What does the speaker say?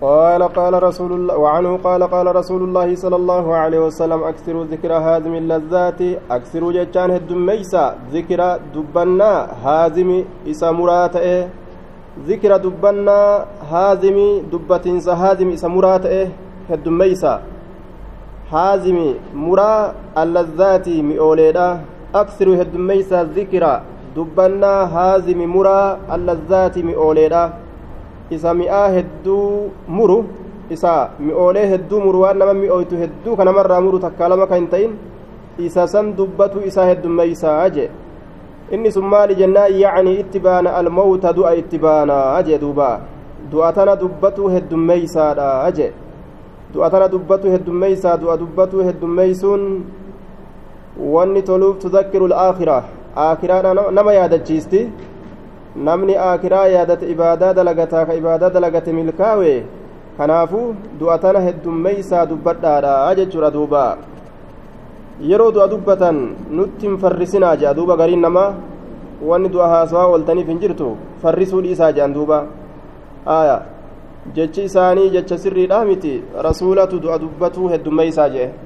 قال قال رسول الله وعنه قال قال رسول الله صلى الله عليه وسلم أكثروا ذكر هازم اللذات أكثروا جتان الدميسا ذكر دبنا هازم إسا مراتئه ذكر دبنا هازم دبتنس هازم إسا مراتئه الدميسا هازم مرا اللذات مئوليدا أكثروا الدميسا ذكر دبنا هازم مرا اللذات مئوليدا. Isa mi'aa hedduu muru isa mi'oolee hedduu muru waan nama mi'ooytu hedduu ka namarraa muru takkaa lama kan hin ta'in isa san dubbatu isaa heddummeeysaa jee. Inni sun maali jennaan yacnii itti baana almawta du'a itti baanaa jee duuba. Du'a tana dubbatu heddummeeysaadha jee. Du'a dubbatu heddummeeysaa du'a dubbatu heddummeeysuun wanni toluuf tudakkiru alaakhira aakiraadha nama yaadachiisti namni aakiraa yaadate ibaadaa dalagataa ka ibaadaa dalagate milkaawe kanaafuu du'a tana heddummeeysaa dubbadhaadha jechuudha duuba. Yeroo du'a dubbatan nutti hin farrisinaa jedha duuba gariin namaa wanni du'a haasawaa ooltaniif hin jirtu farrisuu dhiisaa jedhan duuba. Aya jechi isaanii jecha sirriidhaa miti rasuulatu du'a dubbatuu heddummeeysaa jedhe